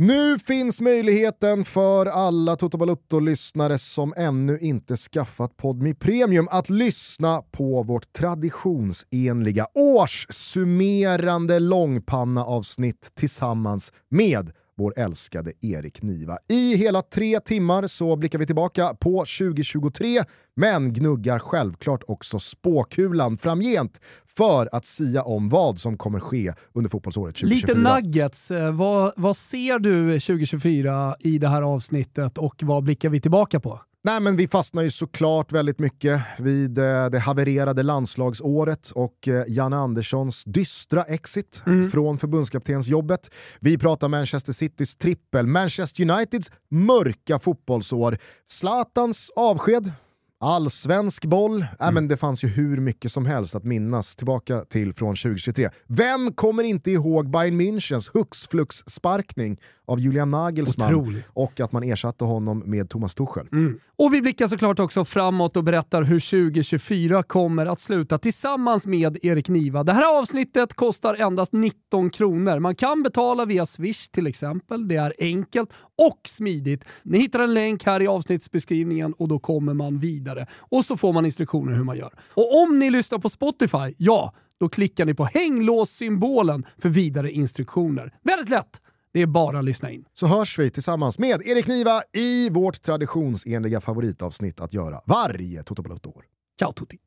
Nu finns möjligheten för alla Toto Balutto-lyssnare som ännu inte skaffat Podmi Premium att lyssna på vårt traditionsenliga årssummerande långpanna-avsnitt tillsammans med vår älskade Erik Niva. I hela tre timmar så blickar vi tillbaka på 2023, men gnuggar självklart också spåkulan framgent för att sia om vad som kommer ske under fotbollsåret 2024. Lite nuggets. Vad, vad ser du 2024 i det här avsnittet och vad blickar vi tillbaka på? Nej, men vi fastnar ju såklart väldigt mycket vid eh, det havererade landslagsåret och eh, Janne Anderssons dystra exit mm. från förbundskaptensjobbet. Vi pratar Manchester Citys trippel, Manchester Uniteds mörka fotbollsår, Zlatans avsked, Allsvensk boll, äh, mm. men det fanns ju hur mycket som helst att minnas tillbaka till från 2023. Vem kommer inte ihåg Bayern Münchens hux flux sparkning av Julian Nagelsmann Otrolig. och att man ersatte honom med Thomas Tuchel. Mm. Och vi blickar såklart också framåt och berättar hur 2024 kommer att sluta tillsammans med Erik Niva. Det här avsnittet kostar endast 19 kronor. Man kan betala via Swish till exempel. Det är enkelt och smidigt. Ni hittar en länk här i avsnittsbeskrivningen och då kommer man vidare. Och så får man instruktioner hur man gör. Och om ni lyssnar på Spotify, ja, då klickar ni på hänglås-symbolen för vidare instruktioner. Väldigt lätt! Det är bara att lyssna in. Så hörs vi tillsammans med Erik Niva i vårt traditionsenliga favoritavsnitt att göra varje Toto Balotto-år. Ciao tutti!